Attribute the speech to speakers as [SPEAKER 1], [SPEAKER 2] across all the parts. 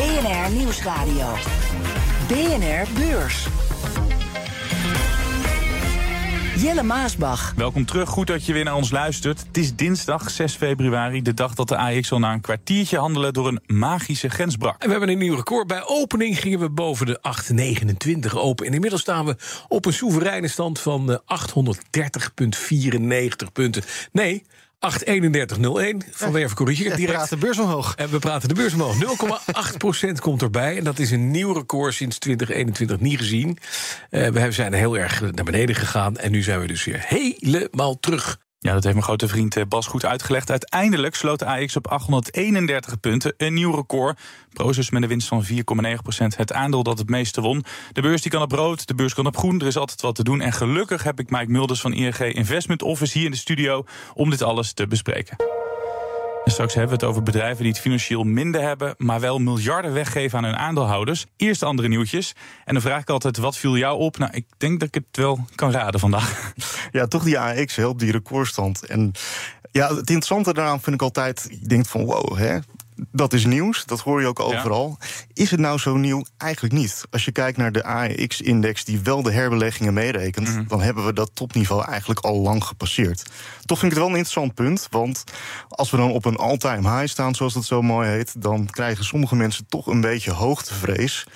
[SPEAKER 1] BNR Nieuwsradio. BNR Beurs. Jelle Maasbach.
[SPEAKER 2] Welkom terug, goed dat je weer naar ons luistert. Het is dinsdag 6 februari, de dag dat de AX al na een kwartiertje handelen door een magische grens brak.
[SPEAKER 3] En we hebben een nieuw record. Bij opening gingen we boven de 8,29 open. En inmiddels staan we op een soevereine stand van 830,94 punten. Nee, 83101 van Werven corrigeert direct.
[SPEAKER 4] We praten de beurs omhoog.
[SPEAKER 3] En we praten de beurs omhoog. 0,8% komt erbij. En dat is een nieuw record sinds 2021 niet gezien. Uh, we zijn heel erg naar beneden gegaan. En nu zijn we dus weer helemaal terug.
[SPEAKER 2] Ja, dat heeft mijn grote vriend eh, Bas goed uitgelegd. Uiteindelijk sloot de AX op 831 punten, een nieuw record. Proces met een winst van 4,9% Het aandeel dat het meeste won. De beurs die kan op rood, de beurs kan op groen. Er is altijd wat te doen. En gelukkig heb ik Mike Mulders van ING Investment Office hier in de studio... om dit alles te bespreken. En straks hebben we het over bedrijven die het financieel minder hebben, maar wel miljarden weggeven aan hun aandeelhouders. Eerst andere nieuwtjes. En dan vraag ik altijd: wat viel jou op? Nou, ik denk dat ik het wel kan raden vandaag.
[SPEAKER 4] Ja, toch die AX helpt die recordstand. En ja, het interessante daaraan vind ik altijd: je denkt van wow, hè, dat is nieuws, dat hoor je ook overal. Is het nou zo nieuw? Eigenlijk niet. Als je kijkt naar de AEX-index, die wel de herbeleggingen meerekent, mhm. dan hebben we dat topniveau eigenlijk al lang gepasseerd. Toch vind ik het wel een interessant punt, want als we dan op een all-time high staan, zoals dat zo mooi heet, dan krijgen sommige mensen toch een beetje hoogtevrees.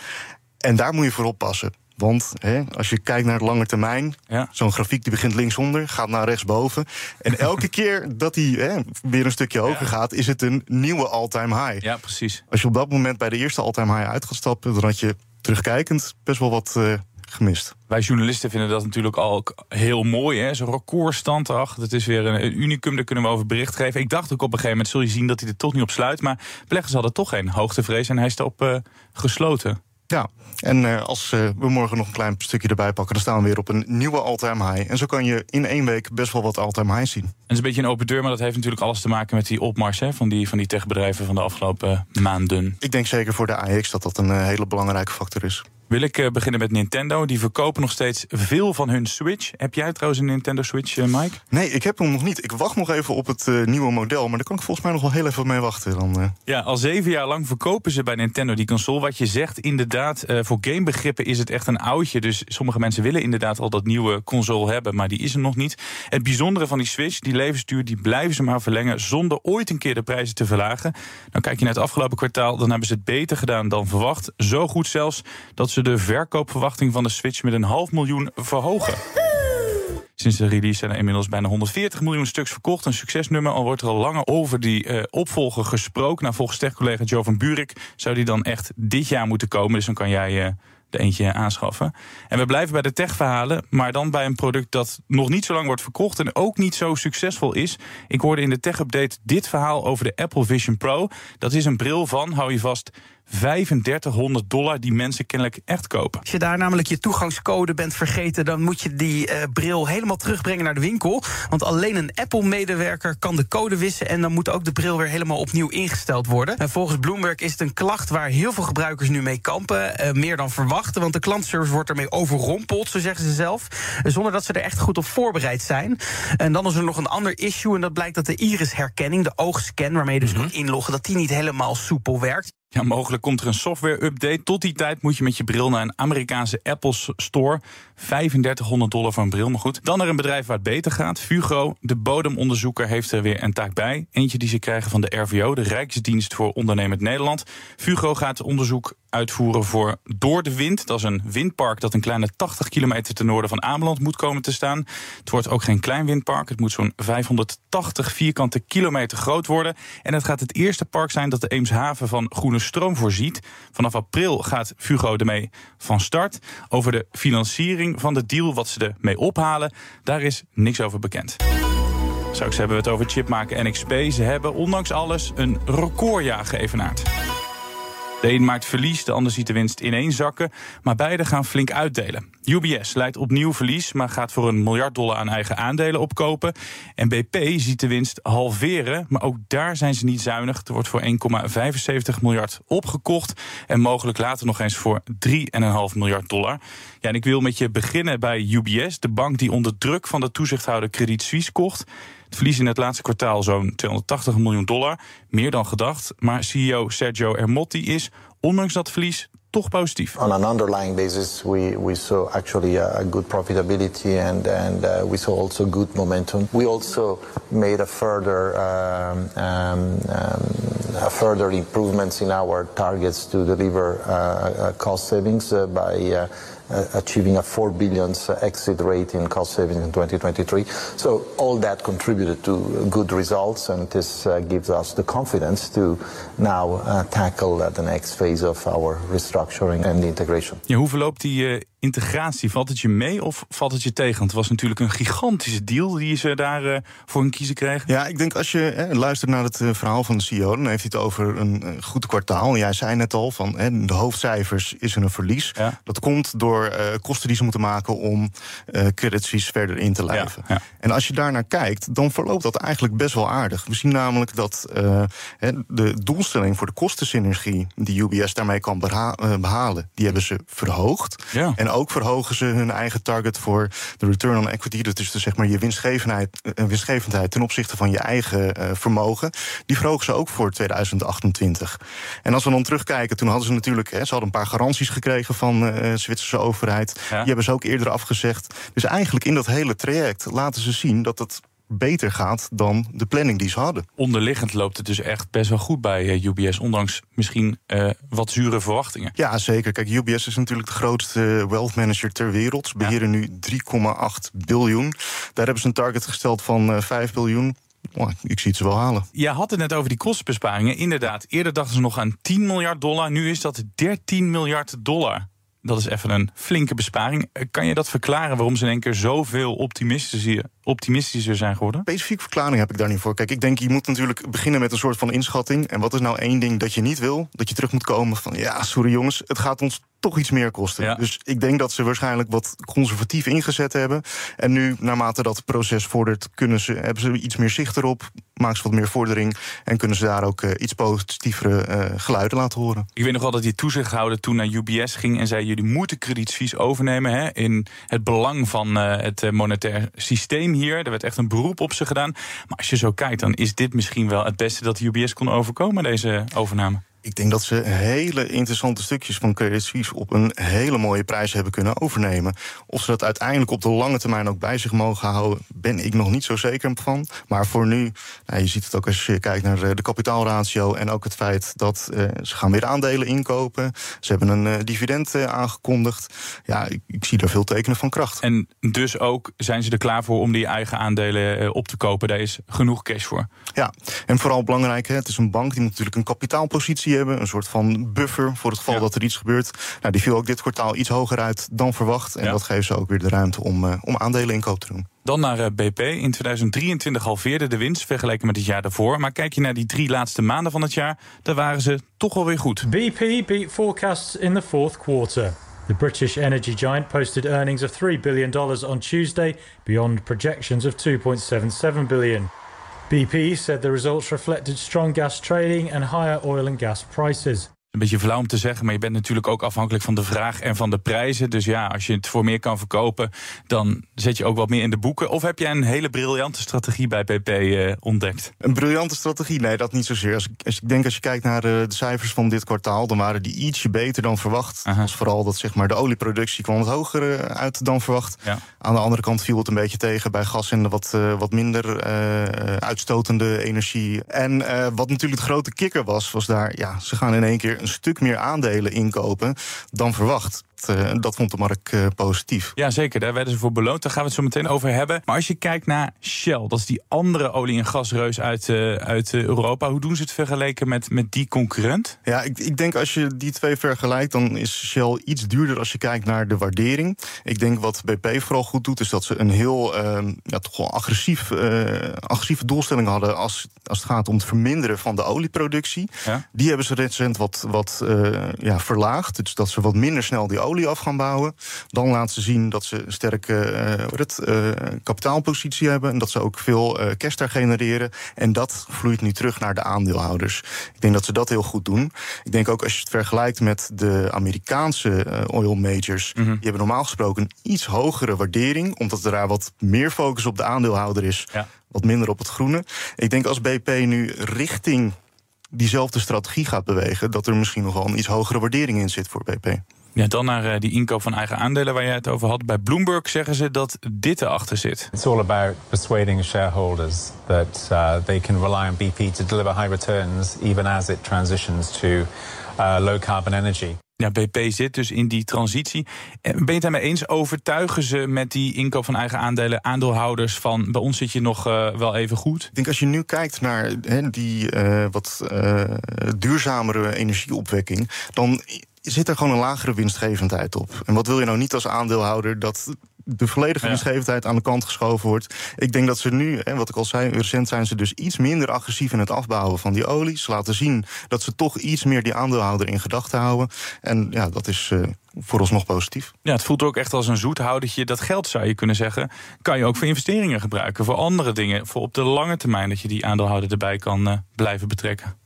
[SPEAKER 4] En daar moet je voor oppassen. Want hè, als je kijkt naar het lange termijn, zo'n grafiek die begint linksonder, gaat naar rechtsboven. En elke keer dat die hè, weer een stukje hoger gaat, is het een nieuwe all-time high.
[SPEAKER 2] Ja, precies.
[SPEAKER 4] Als je op dat moment bij de eerste all-time high uit gaat stappen, dan had je terugkijkend best wel wat. Uh, gemist.
[SPEAKER 2] Wij journalisten vinden dat natuurlijk al heel mooi. Zo'n recordstand, ach, dat is weer een, unicum, daar kunnen we over bericht geven. Ik dacht ook op een gegeven moment, zul je zien dat hij er toch niet op sluit. Maar beleggers hadden toch geen hoogtevrees en hij is erop uh, gesloten.
[SPEAKER 4] Ja, en uh, als uh, we morgen nog een klein stukje erbij pakken, dan staan we weer op een nieuwe all-time high. En zo kan je in één week best wel wat all-time highs zien. En
[SPEAKER 2] het is een beetje een open deur, maar dat heeft natuurlijk alles te maken met die opmars hè, van, die, van die techbedrijven van de afgelopen maanden.
[SPEAKER 4] Ik denk zeker voor de AX dat dat een uh, hele belangrijke factor is.
[SPEAKER 2] Wil ik uh, beginnen met Nintendo. Die verkopen nog steeds veel van hun Switch. Heb jij trouwens een Nintendo Switch, uh, Mike?
[SPEAKER 4] Nee, ik heb hem nog niet. Ik wacht nog even op het uh, nieuwe model. Maar daar kan ik volgens mij nog wel heel even mee wachten. Dan,
[SPEAKER 2] Ja, al zeven jaar lang verkopen ze bij Nintendo die console. Wat je zegt, inderdaad, voor gamebegrippen is het echt een oudje. Dus sommige mensen willen inderdaad al dat nieuwe console hebben. Maar die is er nog niet. Het bijzondere van die Switch, die levensduur, die blijven ze maar verlengen. Zonder ooit een keer de prijzen te verlagen. Nou, kijk je naar het afgelopen kwartaal, dan hebben ze het beter gedaan dan verwacht. Zo goed zelfs dat ze de verkoop verwachting van de Switch met een half miljoen verhogen. Sinds de release zijn er inmiddels bijna 140 miljoen stuks verkocht. Een succesnummer, al wordt er al langer over die uh, opvolger gesproken. Nou, volgens techcollega Joe van Burik zou die dan echt dit jaar moeten komen. Dus dan kan jij... Uh, de eentje aanschaffen. En we blijven bij de techverhalen, maar dan bij een product dat nog niet zo lang wordt verkocht en ook niet zo succesvol is. Ik hoorde in de tech-update dit verhaal over de Apple Vision Pro. Dat is een bril van, hou je vast, 3500 dollar die mensen kennelijk echt kopen.
[SPEAKER 5] Als je daar namelijk je toegangscode bent vergeten, dan moet je die uh, bril helemaal terugbrengen naar de winkel. Want alleen een Apple-medewerker kan de code wissen en dan moet ook de bril weer helemaal opnieuw ingesteld worden. En volgens Bloomberg is het een klacht waar heel veel gebruikers nu mee kampen. Uh, meer dan verwachten, want de klantservice wordt ermee overrompeld, zo zeggen ze zelf. Zonder dat ze er echt goed op voorbereid zijn. En dan is er nog een ander issue en dat blijkt dat de iris-herkenning, de oogscan waarmee je dus mm inloggen, dat die niet helemaal soepel werkt.
[SPEAKER 2] Ja, mogelijk komt er een software-update. Tot die tijd moet je met je bril naar een Amerikaanse Apple Store. 3500 dollar voor een bril, maar goed. Dan naar een bedrijf waar het beter gaat. Fugro, de bodemonderzoeker, heeft er weer een taak bij. Eentje die ze krijgen van de RVO, de Rijksdienst voor Ondernemend Nederland. Fugro gaat onderzoek uitvoeren voor Door de Wind. Dat is een windpark dat een kleine 80 kilometer ten noorden van Ameland moet komen te staan. Het wordt ook geen klein windpark. Het moet zo'n 580 vierkante kilometer groot worden. En het gaat het eerste park zijn dat de Eemshaven van groene stroom voorziet. Vanaf april gaat Fugro ermee van start. Over de financiering van de deal, wat ze ermee ophalen, daar is niks over bekend. Straks hebben we het over chipmaken en XP. Ze hebben ondanks alles een recordjaar geëvenaard. De een maakt verlies, de ander ziet de winst ineenzakken. Maar beide gaan flink uitdelen. UBS leidt opnieuw verlies, maar gaat voor een miljard dollar aan eigen aandelen opkopen. En BP ziet de winst halveren, maar ook daar zijn ze niet zuinig. Er wordt voor 1,75 miljard opgekocht en mogelijk later nog eens voor 3,5 miljard dollar. Ja, en ik wil met je beginnen bij UBS, de bank die onder druk van de toezichthouder Credit Suisse kocht. Verlies in het laatste kwartaal zo'n 280 miljoen dollar, meer dan gedacht. Maar CEO Sergio Ermotti is, ondanks dat verlies, toch positief.
[SPEAKER 6] On an underlying basis, we, we saw actually a, good profitability and, and uh, we saw also good momentum. We also made a further, um, um, um, further improvements in our targets to deliver uh, cost savings uh, by uh, achieving a 4 billion exit rate in cost savings in 2023. So all that contributed to good results, and this uh, gives us the confidence to now uh, tackle the next phase of our restructuring and integration.
[SPEAKER 2] Ja, hoe verloopt die integratie, valt het je mee of valt het je tegen? Want het was natuurlijk een gigantische deal die ze daar uh, voor hun kiezen kregen.
[SPEAKER 4] Ja, ik denk als je hè, luistert naar het uh, verhaal van de CEO, dan heeft hij het over een uh, goed kwartaal. Jij zei net al van hè, de hoofdcijfers is er een verlies. Ja. Dat komt door kosten die ze moeten maken om Credit Suisse verder in te lijven. Ja, ja. En als je daar naar kijkt, dan verloopt dat eigenlijk best wel aardig. We zien namelijk dat de doelstelling voor de kostensynergie die UBS daarmee kan behalen, die hebben ze verhoogd.
[SPEAKER 2] Ja.
[SPEAKER 4] En ook verhogen ze hun eigen target voor de return on equity. Dat is dus zeg maar je winstgevendheid, uh, winstgevendheid ten opzichte van je eigen uh, vermogen. Die verhogen ze ook voor 2028. En als we dan terugkijken, toen hadden ze natuurlijk, hè, ze hadden een paar garanties gekregen van uh, de Zwitserse overheid. Ja. Die hebben ze ook eerder afgezegd. Dus eigenlijk in dat hele traject laten ze zien dat het beter gaat dan de planning die ze hadden.
[SPEAKER 2] Onderliggend loopt het dus echt best wel goed bij uh, UBS, ondanks misschien uh, wat zure verwachtingen.
[SPEAKER 4] Ja, zeker. Kijk, UBS is natuurlijk de grootste wealth manager ter wereld. Ze beheren ja. nu 3,8 biljoen. Daar hebben ze een target gesteld van uh, 5 biljoen. Oh, ik zie het ze wel halen.
[SPEAKER 2] Je had het net over die kostenbesparingen. Inderdaad, eerder dachten ze nog aan 10 miljard dollar. Nu is dat 13 miljard dollar. Dat is even een flinke besparing. Kan je dat verklaren waarom ze in één keer zoveel optimistischer, optimistischer zijn geworden?
[SPEAKER 4] Specifieke verklaring heb ik daar niet voor. Kijk, ik denk je moet natuurlijk beginnen met een soort van inschatting. En wat is nou één ding dat je niet wil? Dat je terug moet komen van ja, sorry jongens, het gaat ons toch iets meer kosten.
[SPEAKER 2] Ja.
[SPEAKER 4] Dus ik denk dat ze waarschijnlijk wat conservatief ingezet hebben. En nu, naarmate dat proces vordert, kunnen ze, hebben ze iets meer zicht erop. Maken ze wat meer vordering. En kunnen ze daar ook uh, iets positievere uh, geluiden laten horen.
[SPEAKER 2] Ik weet nog wel dat die toezichthouder toen naar UBS ging en zei: jullie moeten kredietvies overnemen hè, in het belang van uh, het monetair systeem hier. Er werd echt een beroep op ze gedaan. Maar als je zo kijkt, dan is dit misschien wel het beste dat UBS kon overkomen, deze overname.
[SPEAKER 4] Ik denk dat ze hele interessante stukjes van Credit Suisse op een hele mooie prijs hebben kunnen overnemen. Of ze dat uiteindelijk op de lange termijn ook bij zich mogen houden, ben ik nog niet zo zeker van. Maar voor nu, nou, je ziet het ook als je kijkt naar de kapitaalratio en ook het feit dat uh, ze gaan weer aandelen inkopen. Ze hebben een uh, dividend uh, aangekondigd. Ja, ik, ik, zie daar veel tekenen van kracht.
[SPEAKER 2] En dus ook zijn ze er klaar voor om die eigen aandelen op te kopen. Daar is genoeg cash voor.
[SPEAKER 4] Ja, en vooral belangrijk, hè, het is een bank die natuurlijk een kapitaalpositie hebben. Een soort van buffer voor het geval ja. dat er iets gebeurt. Nou, die viel ook dit kwartaal iets hoger uit dan verwacht. En ja. dat geeft ze ook weer de ruimte om, uh, om aandelen inkoop te doen.
[SPEAKER 2] Dan naar uh, BP. In 2023 halveerde de winst vergeleken met het jaar daarvoor. Maar kijk je naar die drie laatste maanden van het jaar, daar waren ze toch wel weer goed.
[SPEAKER 7] BP beat forecasts in the fourth quarter. The British energy giant posted earnings of $3 billion on Tuesday, beyond projections of 2.77 billion. BP said the results reflected strong gas trading and higher oil and gas prices.
[SPEAKER 2] Een beetje flauw om te zeggen, maar je bent natuurlijk ook afhankelijk van de vraag en van de prijzen. Dus ja, als je het voor meer kan verkopen, dan zet je ook wat meer in de boeken. Of heb jij een hele briljante strategie bij BP uh, ontdekt?
[SPEAKER 4] Een briljante strategie? Nee, dat niet zozeer. Als ik, als ik denk als je kijkt naar de, de, cijfers van dit kwartaal, dan waren die ietsje beter dan verwacht.
[SPEAKER 2] Aha.
[SPEAKER 4] Vooral dat zeg maar, de olieproductie kwam wat hoger uit dan verwacht.
[SPEAKER 2] Ja.
[SPEAKER 4] Aan de andere kant viel het een beetje tegen bij gas en de wat, wat minder uitstotende energie. En wat natuurlijk de grote kikker was, was daar, ja, ze gaan in één keer een stuk meer aandelen inkopen dan verwacht. Dat, uh, dat vond de markt uh, positief.
[SPEAKER 2] Ja, zeker. Daar werden ze voor beloond. Daar gaan we het zo meteen over hebben. Maar als je kijkt naar Shell, dat is die andere olie- en gasreus uit, uh, uit Europa. Hoe doen ze het vergeleken met, met die concurrent?
[SPEAKER 4] Ja, ik, ik denk als je die twee vergelijkt, dan is Shell iets duurder als je kijkt naar de waardering. Ik denk wat BP vooral goed doet, is dat ze een heel ehm, ja, toch wel agressief, agressieve doelstelling hadden als, als het gaat om het verminderen van de olieproductie. Ja? Die hebben ze recent wat, wat ja, verlaagd. Dus dat ze wat minder snel die olie af gaan bouwen. Dan laten ze zien dat ze een sterke het, uh, kapitaalpositie hebben. En dat ze ook veel uh, cash daar genereren. En dat vloeit nu terug naar de aandeelhouders. Ik denk dat ze dat heel goed doen. Ik denk ook als je het vergelijkt met de Amerikaanse oil majors. Mm -hmm. Die hebben normaal gesproken een iets hogere waardering. Omdat er daar wat meer focus op de aandeelhouder is. Ja. Wat minder op het groene. Ik denk als BP nu richting diezelfde strategie gaat bewegen, dat er misschien nog wel een iets hogere waardering in zit voor BP.
[SPEAKER 2] Ja, dan naar uh, die inkoop van eigen aandelen waar jij het over had. Bij Bloomberg zeggen ze dat dit erachter zit.
[SPEAKER 8] It's all about persuading shareholders that uh, they can rely on BP to deliver high returns even as it transitions to uh, low carbon energy.
[SPEAKER 2] Ja, BP zit dus in die transitie. Ben je het daarmee eens? Overtuigen ze met die inkoop van eigen aandelen aandeelhouders van bij ons zit je nog uh, wel even goed?
[SPEAKER 4] Ik denk als je nu kijkt naar he, die uh, wat uh, duurzamere energieopwekking, dan zit er gewoon een lagere winstgevendheid op. En wat wil je nou niet als aandeelhouder dat de volledige winstgevendheid aan de kant geschoven wordt. Ik denk dat ze nu, en wat ik al zei, recent zijn ze dus iets minder agressief in het afbouwen van die olie. Ze laten zien dat ze toch iets meer die aandeelhouder in gedachten houden. En ja, dat is uh, vooralsnog positief.
[SPEAKER 2] Ja, het voelt ook echt als een zoethoudertje. Dat geld zou je kunnen zeggen, kan je ook voor investeringen gebruiken. Voor andere dingen, voor op de lange termijn dat je die aandeelhouder erbij kan uh, blijven betrekken.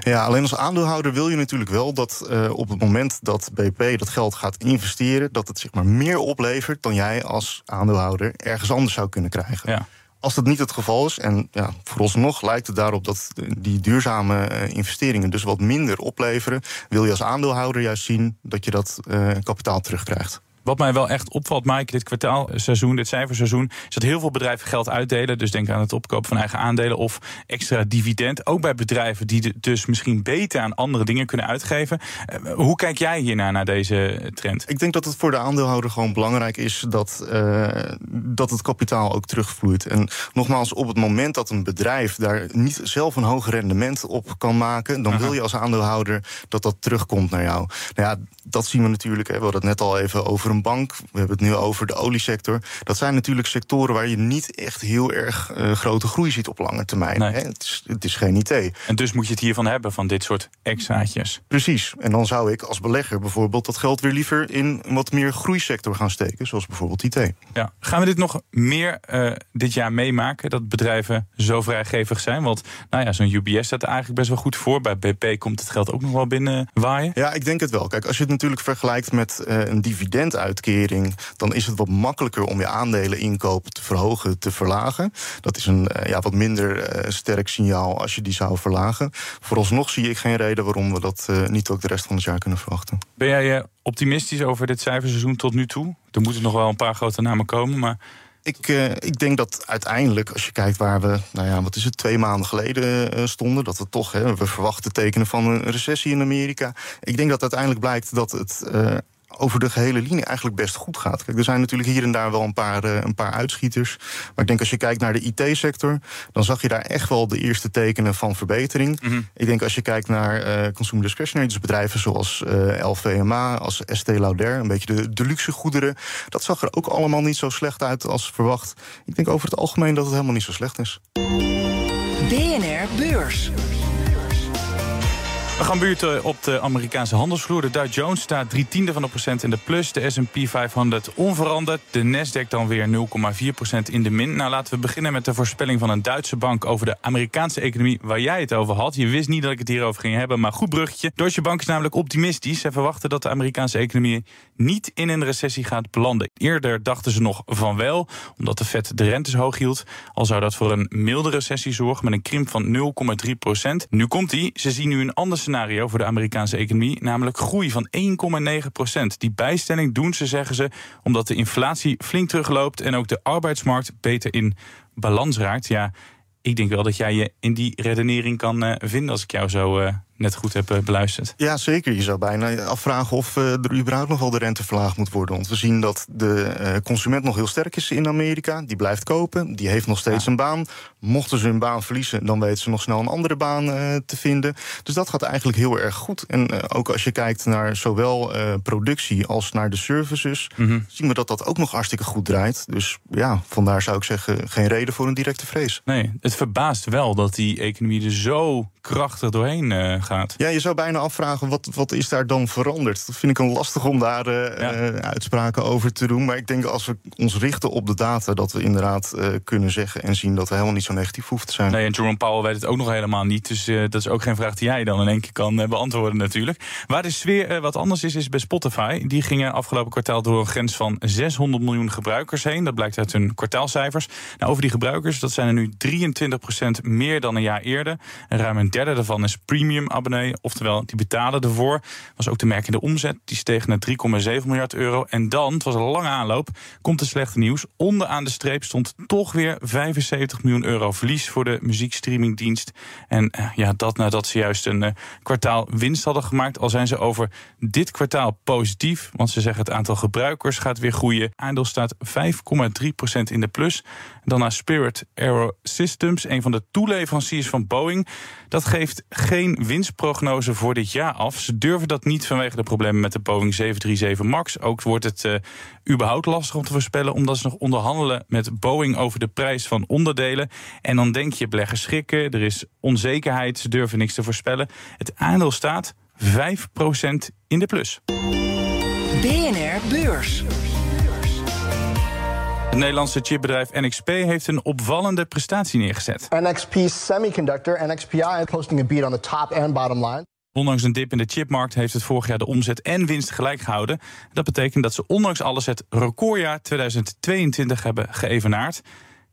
[SPEAKER 4] Ja, alleen als aandeelhouder wil je natuurlijk wel dat uh, op het moment dat BP dat geld gaat investeren, dat het zeg maar meer oplevert dan jij als aandeelhouder ergens anders zou kunnen krijgen. Ja. Als dat niet het geval is, en ja, vooralsnog lijkt het daarop dat die duurzame investeringen dus wat minder opleveren, wil je als aandeelhouder juist zien dat je dat uh, kapitaal terugkrijgt.
[SPEAKER 2] Wat mij wel echt opvalt, Mike, dit kwartaalseizoen, dit cijferseizoen, is dat heel veel bedrijven geld uitdelen. Dus denk aan het opkopen van eigen aandelen of extra dividend. Ook bij bedrijven die dus misschien beter aan andere dingen kunnen uitgeven. Hoe kijk jij hiernaar, naar deze trend?
[SPEAKER 4] Ik denk dat het voor de aandeelhouder gewoon belangrijk is dat, uh, dat het kapitaal ook terugvloeit. En nogmaals, op het moment dat een bedrijf daar niet zelf een hoog rendement op kan maken, dan Aha. wil je als aandeelhouder dat dat terugkomt naar jou. Nou ja, dat zien we natuurlijk. Hè. We hadden het net al even over een bank. We hebben het nu over de oliesector. Dat zijn natuurlijk sectoren waar je niet echt heel erg uh, grote groei ziet op lange termijn. Nee. Hè. Het, is, het is geen IT.
[SPEAKER 2] En dus moet je het hiervan hebben, van dit soort extraatjes.
[SPEAKER 4] Precies. En dan zou ik als belegger bijvoorbeeld dat geld weer liever in een wat meer groeisector gaan steken, zoals bijvoorbeeld IT.
[SPEAKER 2] Ja. Gaan we dit nog meer uh, dit jaar meemaken? Dat bedrijven zo vrijgevig zijn? Want nou ja, zo'n UBS staat er eigenlijk best wel goed voor. Bij BP komt het geld ook nog wel binnen waaien.
[SPEAKER 4] Ja, ik denk het wel. Kijk, als je het natuurlijk vergelijkt met uh, een dividenduitkering, dan is het wat makkelijker om je aandeleninkoop te verhogen, te verlagen. Dat is een uh, ja, wat minder uh, sterk signaal als je die zou verlagen. Vooralsnog zie ik geen reden waarom we dat niet ook de rest van het jaar kunnen verwachten.
[SPEAKER 2] Ben jij optimistisch over dit cijferseizoen tot nu toe? Er moeten nog wel een paar grote namen komen, maar.
[SPEAKER 4] Ik, uh, ik denk dat uiteindelijk, als je kijkt waar we, nou ja, wat is het, twee maanden geleden uh, stonden, dat we toch, hè, we verwachten tekenen van een recessie in Amerika. Ik denk dat uiteindelijk blijkt dat het uh, over de gehele linie eigenlijk best goed gaat. Kijk, er zijn natuurlijk hier en daar wel een paar, uh, een paar uitschieters. Maar ik denk als je kijkt naar de IT-sector, dan zag je daar echt wel de eerste tekenen van verbetering. Mm -hmm. Ik denk als je kijkt naar uh, consumer discretionary, dus bedrijven zoals uh, LVMA, als Estée Lauder, een beetje de, de luxe goederen, dat zag er ook allemaal niet zo slecht uit als verwacht. Ik denk over het algemeen dat het helemaal niet zo slecht is.
[SPEAKER 1] BNR Beurs.
[SPEAKER 2] We gaan buurten op de Amerikaanse handelsvloer. De Dow Jones staat drie tiende van de procent in de plus. De S&P 500 onveranderd. De Nasdaq dan weer 0,4 procent in de min. Nou, laten we beginnen met de voorspelling van een Duitse bank... over de Amerikaanse economie waar jij het over had. Je wist niet dat ik het hierover ging hebben, maar goed bruggetje. Deutsche Bank is namelijk optimistisch. Zij verwachten dat de Amerikaanse economie niet in een recessie gaat belanden. Eerder dachten ze nog van wel, omdat de Fed de rentes hoog hield. Al zou dat voor een milde recessie zorgen met een krimp van 0,3 procent. Nu komt die. Ze zien nu een ander scenario voor de Amerikaanse economie, namelijk groei van 1,9 procent. Die bijstelling doen ze, zeggen ze, omdat de inflatie flink terugloopt en ook de arbeidsmarkt beter in balans raakt. Ja, ik denk wel dat jij je in die redenering kan uh, vinden als ik jou zo uh, net goed heb beluisterd.
[SPEAKER 4] Ja, zeker. Je zou bijna afvragen of er überhaupt nog wel de rente verlaagd moet worden. Want we zien dat de consument nog heel sterk is in Amerika. Die blijft kopen, die heeft nog steeds een baan. Mochten ze hun baan verliezen, dan weten ze nog snel een andere baan te vinden. Dus dat gaat eigenlijk heel erg goed. En ook als je kijkt naar zowel productie als naar de services, mhm. zien we dat dat ook nog hartstikke goed draait. Dus ja, vandaar zou ik zeggen, geen reden voor een directe vrees.
[SPEAKER 2] Nee, het verbaast wel dat die economie er zo krachtig doorheen uh, gaat.
[SPEAKER 4] Ja, je zou bijna afvragen, wat, wat is daar dan veranderd? Dat vind ik een lastig om daar uh, uitspraken over te doen. Maar ik denk als we ons richten op de data... dat we inderdaad uh, kunnen zeggen en zien dat we helemaal niet zo negatief hoeven te zijn.
[SPEAKER 2] Nee, en Jerome Powell weet het ook nog helemaal niet. Dus dat is ook geen vraag die jij dan in één keer kan beantwoorden natuurlijk. Waar de sfeer wat anders is, is bij Spotify. Die gingen afgelopen kwartaal door een grens van 600 miljoen gebruikers heen. Dat blijkt uit hun kwartaalcijfers. Nou, over die gebruikers, dat zijn er nu 23% meer dan een jaar eerder. En ruim een derde daarvan is premium oftewel die betalen ervoor. Was ook te merken in de omzet, die steeg naar 3,7 miljard euro. En dan, het was een lange aanloop, komt de slechte nieuws. Onderaan de streep stond toch weer 75 miljoen euro verlies voor de muziekstreamingdienst. En eh, ja, dat nadat ze juist een uh, kwartaal winst hadden gemaakt. Al zijn ze over dit kwartaal positief, want ze zeggen het aantal gebruikers gaat weer groeien. Aandeel staat 5,3% in de plus. Dan naar Spirit Aero Systems, een van de toeleveranciers van Boeing. Dat geeft geen winstprognose voor dit jaar af. Ze durven dat niet vanwege de problemen met de Boeing 737 MAX. Ook wordt het uh, überhaupt lastig om te voorspellen, omdat ze nog onderhandelen met Boeing over de prijs van onderdelen. En dan denk je, beleggers schrikken, er is onzekerheid, ze durven niks te voorspellen. Het aandeel staat 5% in de plus.
[SPEAKER 1] BNR Beurs.
[SPEAKER 2] Het Nederlandse chipbedrijf NXP heeft een opvallende prestatie neergezet.
[SPEAKER 9] NXP Semiconductor, NXPI, posting a beat on the top and bottom line.
[SPEAKER 2] Ondanks een dip in de chipmarkt heeft het vorig jaar de omzet en winst gelijk gehouden. Dat betekent dat ze ondanks alles het recordjaar 2022 hebben geëvenaard.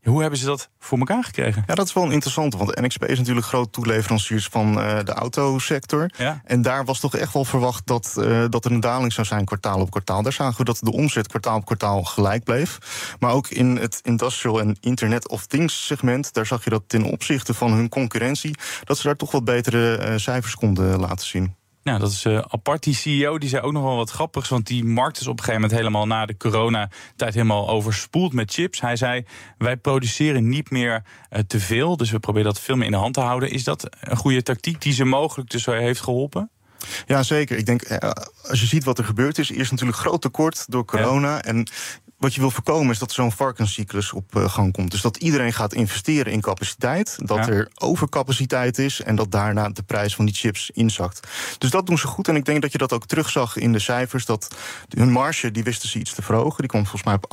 [SPEAKER 2] Hoe hebben ze dat voor elkaar gekregen?
[SPEAKER 4] Ja, dat is wel een interessante, want NXP is natuurlijk groot toeleveranciers van uh, de autosector. Ja. En daar was toch echt wel verwacht dat, uh, dat er een daling zou zijn kwartaal op kwartaal. Daar zagen we dat de omzet kwartaal op kwartaal gelijk bleef. Maar ook in het Industrial en Internet of Things segment, daar zag je dat ten opzichte van hun concurrentie, dat ze daar toch wat betere uh, cijfers konden laten zien.
[SPEAKER 2] Nou, dat is uh, apart. Die CEO die zei ook nog wel wat grappigs. Want die markt is op een gegeven moment helemaal na de coronatijd helemaal overspoeld met chips. Hij zei: Wij produceren niet meer uh, te veel. Dus we proberen dat veel meer in de hand te houden. Is dat een goede tactiek die ze mogelijk dus heeft geholpen?
[SPEAKER 4] Ja, zeker. Ik denk, eh, als je ziet wat er gebeurd is, eerst natuurlijk groot tekort door corona. En wat je wil voorkomen is dat zo'n varkenscyclus op uh, gang komt. Dus dat iedereen gaat investeren in capaciteit, dat er overcapaciteit is en dat daarna de prijs van die chips inzakt. Dus dat doen ze goed en ik denk dat je dat ook terugzag in de cijfers. Dat hun marge, die wisten ze iets te verhogen. Die kwam volgens mij op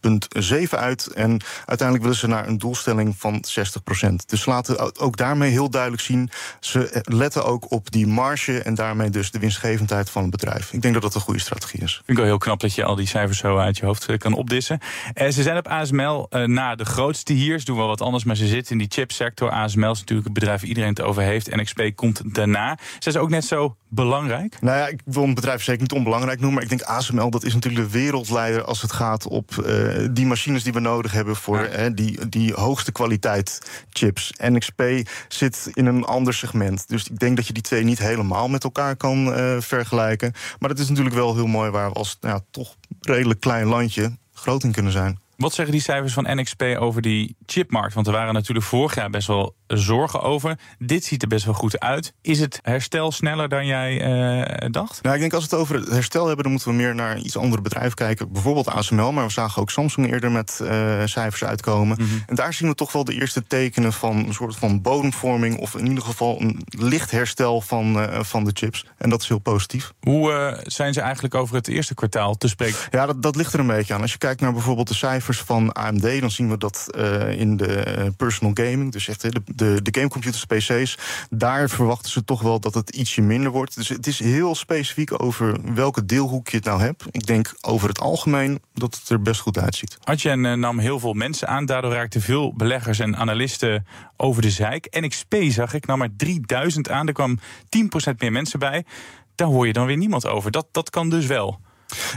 [SPEAKER 4] 58,7 uit. En uiteindelijk willen ze naar een doelstelling van 60% Dus laten ook daarmee heel duidelijk zien. Ze letten ook op die marge en daarmee dus de winstgevendheid van het bedrijf. Ik denk dat dat een goede strategie is.
[SPEAKER 2] Ik vind het wel heel knap dat je al die cijfers zo uit je hoofd eh, kan opdissen. Uh, ze zijn op ASML uh, na de grootste hier. Ze doen wel wat anders, maar ze zitten in die chipsector. ASML is natuurlijk het bedrijf waar iedereen het over heeft. NXP komt daarna. Zijn ze ook net zo belangrijk?
[SPEAKER 4] Nou ja, ik wil een bedrijf zeker niet onbelangrijk noemen. Maar ik denk ASML, dat is natuurlijk de wereldleider als het gaat op uh, die machines die we nodig hebben voor ja. die, die hoogste kwaliteit chips. NXP zit in een ander segment. Dus ik denk dat je die twee niet helemaal met elkaar kan vergelijken. Maar het is natuurlijk wel heel mooi waar we als ja, toch redelijk klein landje groot in kunnen zijn.
[SPEAKER 2] Wat zeggen die cijfers van NXP over die chipmarkt? Want er waren natuurlijk vorig jaar best wel zorgen over. Dit ziet er best wel goed uit. Is het herstel sneller dan jij uh, dacht?
[SPEAKER 4] Nou, ik denk als we het over het herstel hebben, dan moeten we meer naar iets andere bedrijven kijken. Bijvoorbeeld ASML, maar we zagen ook Samsung eerder met uh, cijfers uitkomen. Mm -hmm. En daar zien we toch wel de eerste tekenen van een soort van bodemvorming. Of in ieder geval een licht herstel van, uh, van de chips. En dat is heel positief.
[SPEAKER 2] Hoe zijn ze eigenlijk over het eerste kwartaal te spreken?
[SPEAKER 4] Ja, dat, dat ligt er een beetje aan. Als je kijkt naar bijvoorbeeld de cijfers van AMD, dan zien we dat in de personal gaming, dus echt de de, de gamecomputers, PC's, daar verwachten ze toch wel dat het ietsje minder wordt. Dus het is heel specifiek over welke deelhoek je het nou hebt. Ik denk over het algemeen dat het er best goed uitziet.
[SPEAKER 2] Adyen uh, nam heel veel mensen aan. Daardoor raakten veel beleggers en analisten over de zijk. NXP zag ik, nam maar 3000 aan. Er kwam 10% meer mensen bij. Daar hoor je dan weer niemand over. Dat, dat kan dus wel.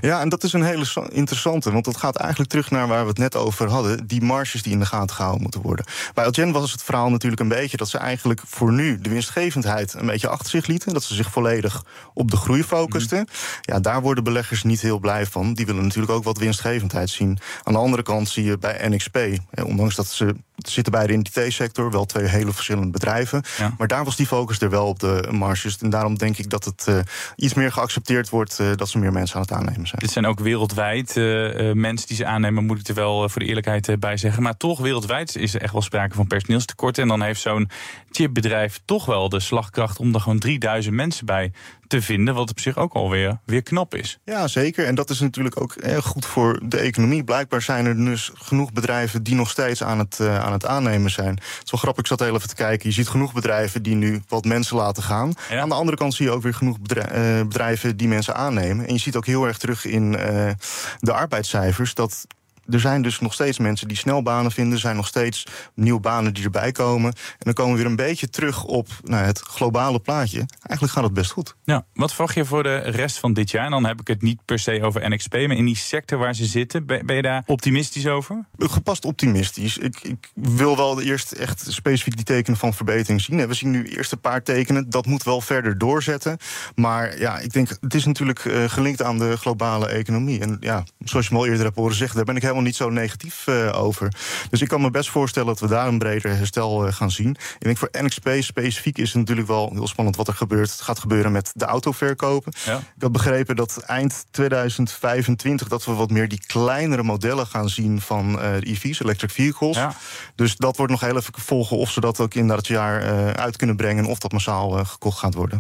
[SPEAKER 4] Ja, en dat is een hele interessante, want dat gaat eigenlijk terug naar waar we het net over hadden. Die marges die in de gaten gehouden moeten worden. Bij Algen was het verhaal natuurlijk een beetje dat ze eigenlijk voor nu de winstgevendheid een beetje achter zich lieten. Dat ze zich volledig op de groei focusten. Ja, daar worden beleggers niet heel blij van. Die willen natuurlijk ook wat winstgevendheid zien. Aan de andere kant zie je bij NXP, eh, ondanks dat ze zitten in de IT-sector, wel twee hele verschillende bedrijven.
[SPEAKER 2] Ja.
[SPEAKER 4] Maar daar was die focus er wel op de marges. En daarom denk ik dat het eh, iets meer geaccepteerd wordt eh, dat ze meer mensen aan het aannemen zijn.
[SPEAKER 2] Dit zijn ook wereldwijd eh, mensen die ze aannemen, moet ik er wel voor de eerlijkheid bij zeggen. Maar toch, wereldwijd is er echt wel sprake van personeelstekorten. En dan heeft zo'n chipbedrijf toch wel de slagkracht om er gewoon 3000 mensen bij te vinden. Wat op zich ook alweer weer knap is.
[SPEAKER 4] Ja, zeker. En dat is natuurlijk ook erg goed voor de economie. Blijkbaar zijn er dus genoeg bedrijven die nog steeds aan het, eh, aan het aannemen zijn. Het is wel grappig, ik zat heel even te kijken. Je ziet genoeg bedrijven die nu wat mensen laten gaan.
[SPEAKER 2] Ja.
[SPEAKER 4] Aan de andere kant zie je ook weer genoeg eh, bedrijven die mensen aannemen. En je ziet ook heel erg terug in eh, de arbeidscijfers dat. Er zijn dus nog steeds mensen die snel banen vinden. Er zijn nog steeds nieuwe banen die erbij komen. En dan komen we weer een beetje terug op nou, het globale plaatje. Eigenlijk gaat het best goed.
[SPEAKER 2] Ja, wat verwacht je voor de rest van dit jaar? En dan heb ik het niet per se over NXP, maar in die sector waar ze zitten. Ben je daar optimistisch over?
[SPEAKER 4] Gepast optimistisch. Ik, ik wil wel eerst echt specifiek die tekenen van verbetering zien. We zien nu eerst een paar tekenen. Dat moet wel verder doorzetten. Maar ja, ik denk, het is natuurlijk eh, gelinkt aan de globale economie. En ja, zoals je me al eerder hebt horen zeggen, daar ben ik helemaal niet zo negatief eh, over. Dus ik kan me best voorstellen dat we daar een breder herstel eh, gaan zien. Ik denk voor NXP specifiek is het natuurlijk wel heel spannend wat er gebeurt. Het gaat gebeuren met de autoverkopen.
[SPEAKER 2] Ja.
[SPEAKER 4] Ik had begrepen dat eind 2025 dat we wat meer die kleinere modellen gaan zien van eh, de EV's, electric vehicles.
[SPEAKER 2] Ja.
[SPEAKER 4] Dus dat wordt nog heel even volgen of ze dat ook in dat jaar eh, uit kunnen brengen en of dat massaal eh, gekocht gaat worden.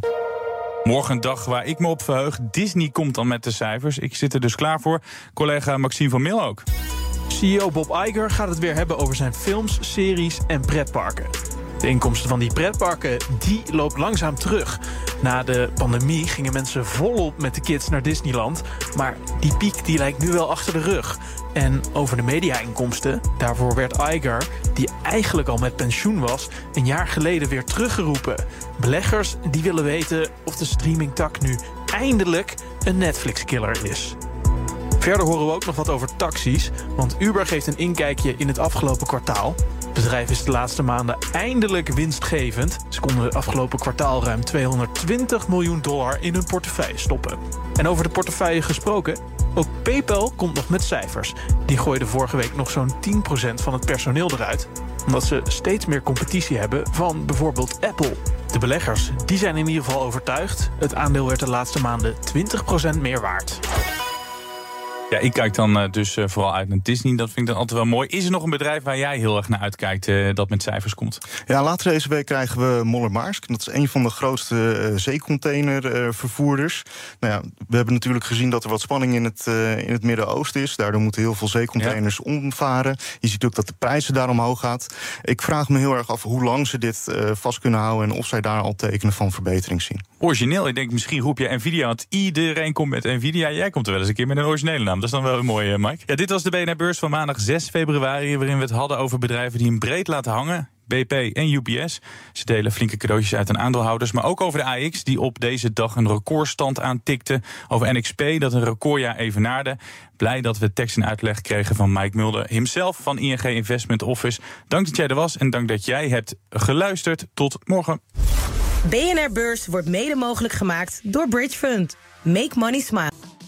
[SPEAKER 2] Morgen een dag waar ik me op verheug. Disney komt dan met de cijfers. Ik zit er dus klaar voor. Collega Maxime van Mil ook.
[SPEAKER 10] CEO Bob Iger gaat het weer hebben over zijn films, series en pretparken. De inkomsten van die pretparken die loopt langzaam terug. Na de pandemie gingen mensen volop met de kids naar Disneyland. Maar die piek die lijkt nu wel achter de rug. En over de media-inkomsten, daarvoor werd Iger, die eigenlijk al met pensioen was, een jaar geleden weer teruggeroepen. Beleggers die willen weten of de streamingtak nu eindelijk een Netflix-killer is. Verder horen we ook nog wat over taxis, want Uber geeft een inkijkje in het afgelopen kwartaal. Het bedrijf is de laatste maanden eindelijk winstgevend. Ze konden het afgelopen kwartaal ruim 220 miljoen dollar in hun portefeuille stoppen. En over de portefeuille gesproken, ook PayPal komt nog met cijfers. Die gooiden vorige week nog zo'n 10% van het personeel eruit, omdat ze steeds meer competitie hebben van bijvoorbeeld Apple. De beleggers die zijn in ieder geval overtuigd. Het aandeel werd de laatste maanden 20% meer waard.
[SPEAKER 2] Ja, ik kijk dan eh, dus eh, vooral uit naar Disney. Dat vind ik dan altijd wel mooi. Is er nog een bedrijf waar jij heel erg naar uitkijkt eh, dat met cijfers komt?
[SPEAKER 4] Ja, later deze week krijgen we Moller Maersk. Dat is een van de grootste zeecontainervervoerders. nou ja, we hebben natuurlijk gezien dat er wat spanning in het, in het Midden-Oosten is. Daardoor moeten heel veel zeecontainers omvaren. Je ziet ook dat de prijzen daar omhoog gaat. Ik vraag me heel erg af hoe lang ze dit vast kunnen houden... en of zij daar al tekenen van verbetering zien.
[SPEAKER 2] Origineel, ik denk misschien roep je Nvidia, want iedereen komt met Nvidia. Jij komt er wel eens een keer met een originele naam. Dat is dan wel mooi, eh, Mike. Ja, dit was de BNR Beurs van maandag 6 februari, waarin we het hadden over bedrijven die een breed laten hangen. BP en UPS. Ze delen flinke cadeautjes uit aan aandeelhouders. Maar ook over de AX, die op deze dag een recordstand aantikte. Over NXP, dat een recordjaar evenaarde. Blij dat we tekst en uitleg kregen van Mike Mulder, himself van ING Investment Office. Dank dat jij er was en dank dat jij hebt geluisterd. Tot morgen.
[SPEAKER 11] BNR Beurs wordt mede mogelijk gemaakt door Bridge Fund. Make money smile.